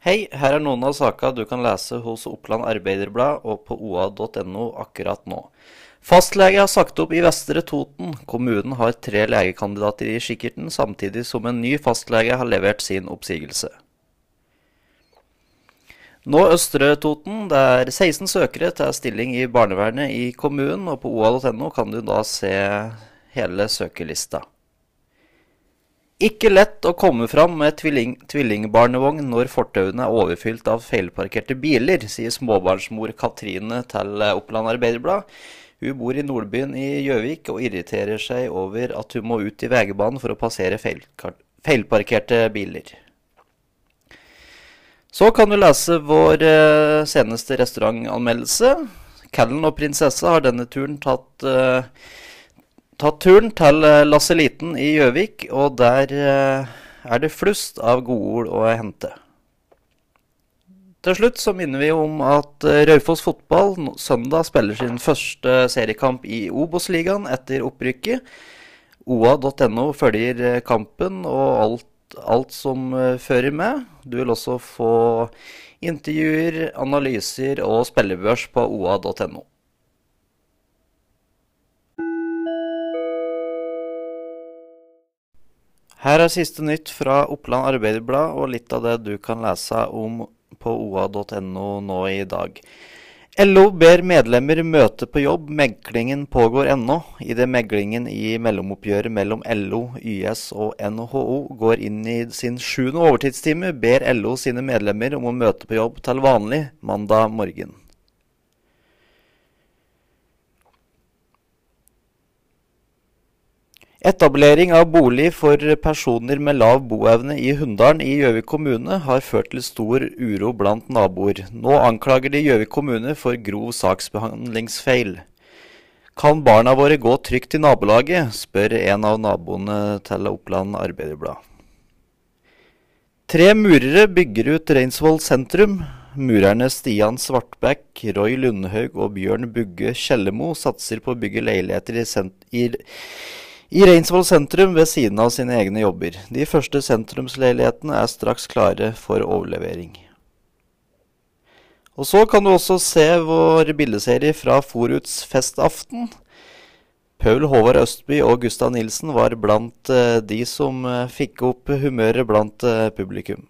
Hei, her er noen av sakene du kan lese hos Oppland Arbeiderblad og på oa.no akkurat nå. Fastlege har sagt opp i Vestre Toten. Kommunen har tre legekandidater i kikkerten, samtidig som en ny fastlege har levert sin oppsigelse. Nå Østre Toten. Det er 16 søkere til stilling i barnevernet i kommunen, og på oa.no kan du da se hele søkerlista. Ikke lett å komme fram med tvilling, tvillingbarnevogn når fortauene er overfylt av feilparkerte biler, sier småbarnsmor Katrine til Oppland Arbeiderblad. Hun bor i Nordbyen i Gjøvik og irriterer seg over at hun må ut i veibanen for å passere feilparkerte biler. Så kan du lese vår eh, seneste restaurantanmeldelse. Callen og prinsessa har denne turen tatt uh, tatt turen til eh, Lasseliten i Gjøvik, og der eh, er det flust av godord å hente. Til slutt så minner vi om at eh, Raufoss fotball søndag spiller sin første seriekamp i Obos-ligaen etter opprykket. OA.no følger kampen og alt, alt som fører med. Du vil også få intervjuer, analyser og spillebørs på oa.no. Her er siste nytt fra Oppland Arbeiderblad og litt av det du kan lese om på oa.no nå i dag. LO ber medlemmer møte på jobb. Meglingen pågår ennå. Idet meglingen i mellomoppgjøret mellom LO, YS og NHO går inn i sin sjuende overtidstime, ber LO sine medlemmer om å møte på jobb til vanlig mandag morgen. Etablering av bolig for personer med lav boevne i Hunndalen i Gjøvik kommune har ført til stor uro blant naboer. Nå anklager de Gjøvik kommune for grov saksbehandlingsfeil. Kan barna våre gå trygt i nabolaget, spør en av naboene til Oppland Arbeiderblad. Tre murere bygger ut Reinsvoll sentrum. Murerne Stian Svartbekk, Roy Lundhaug og Bjørn Bugge Kjellemo satser på å bygge leiligheter i, i Reinsvoll sentrum ved siden av sine egne jobber. De første sentrumsleilighetene er straks klare for overlevering. Og så kan du også se vår bildeserie fra Foruts festaften. Paul Håvard Østby og Gustav Nilsen var blant eh, de som eh, fikk opp humøret blant eh, publikum.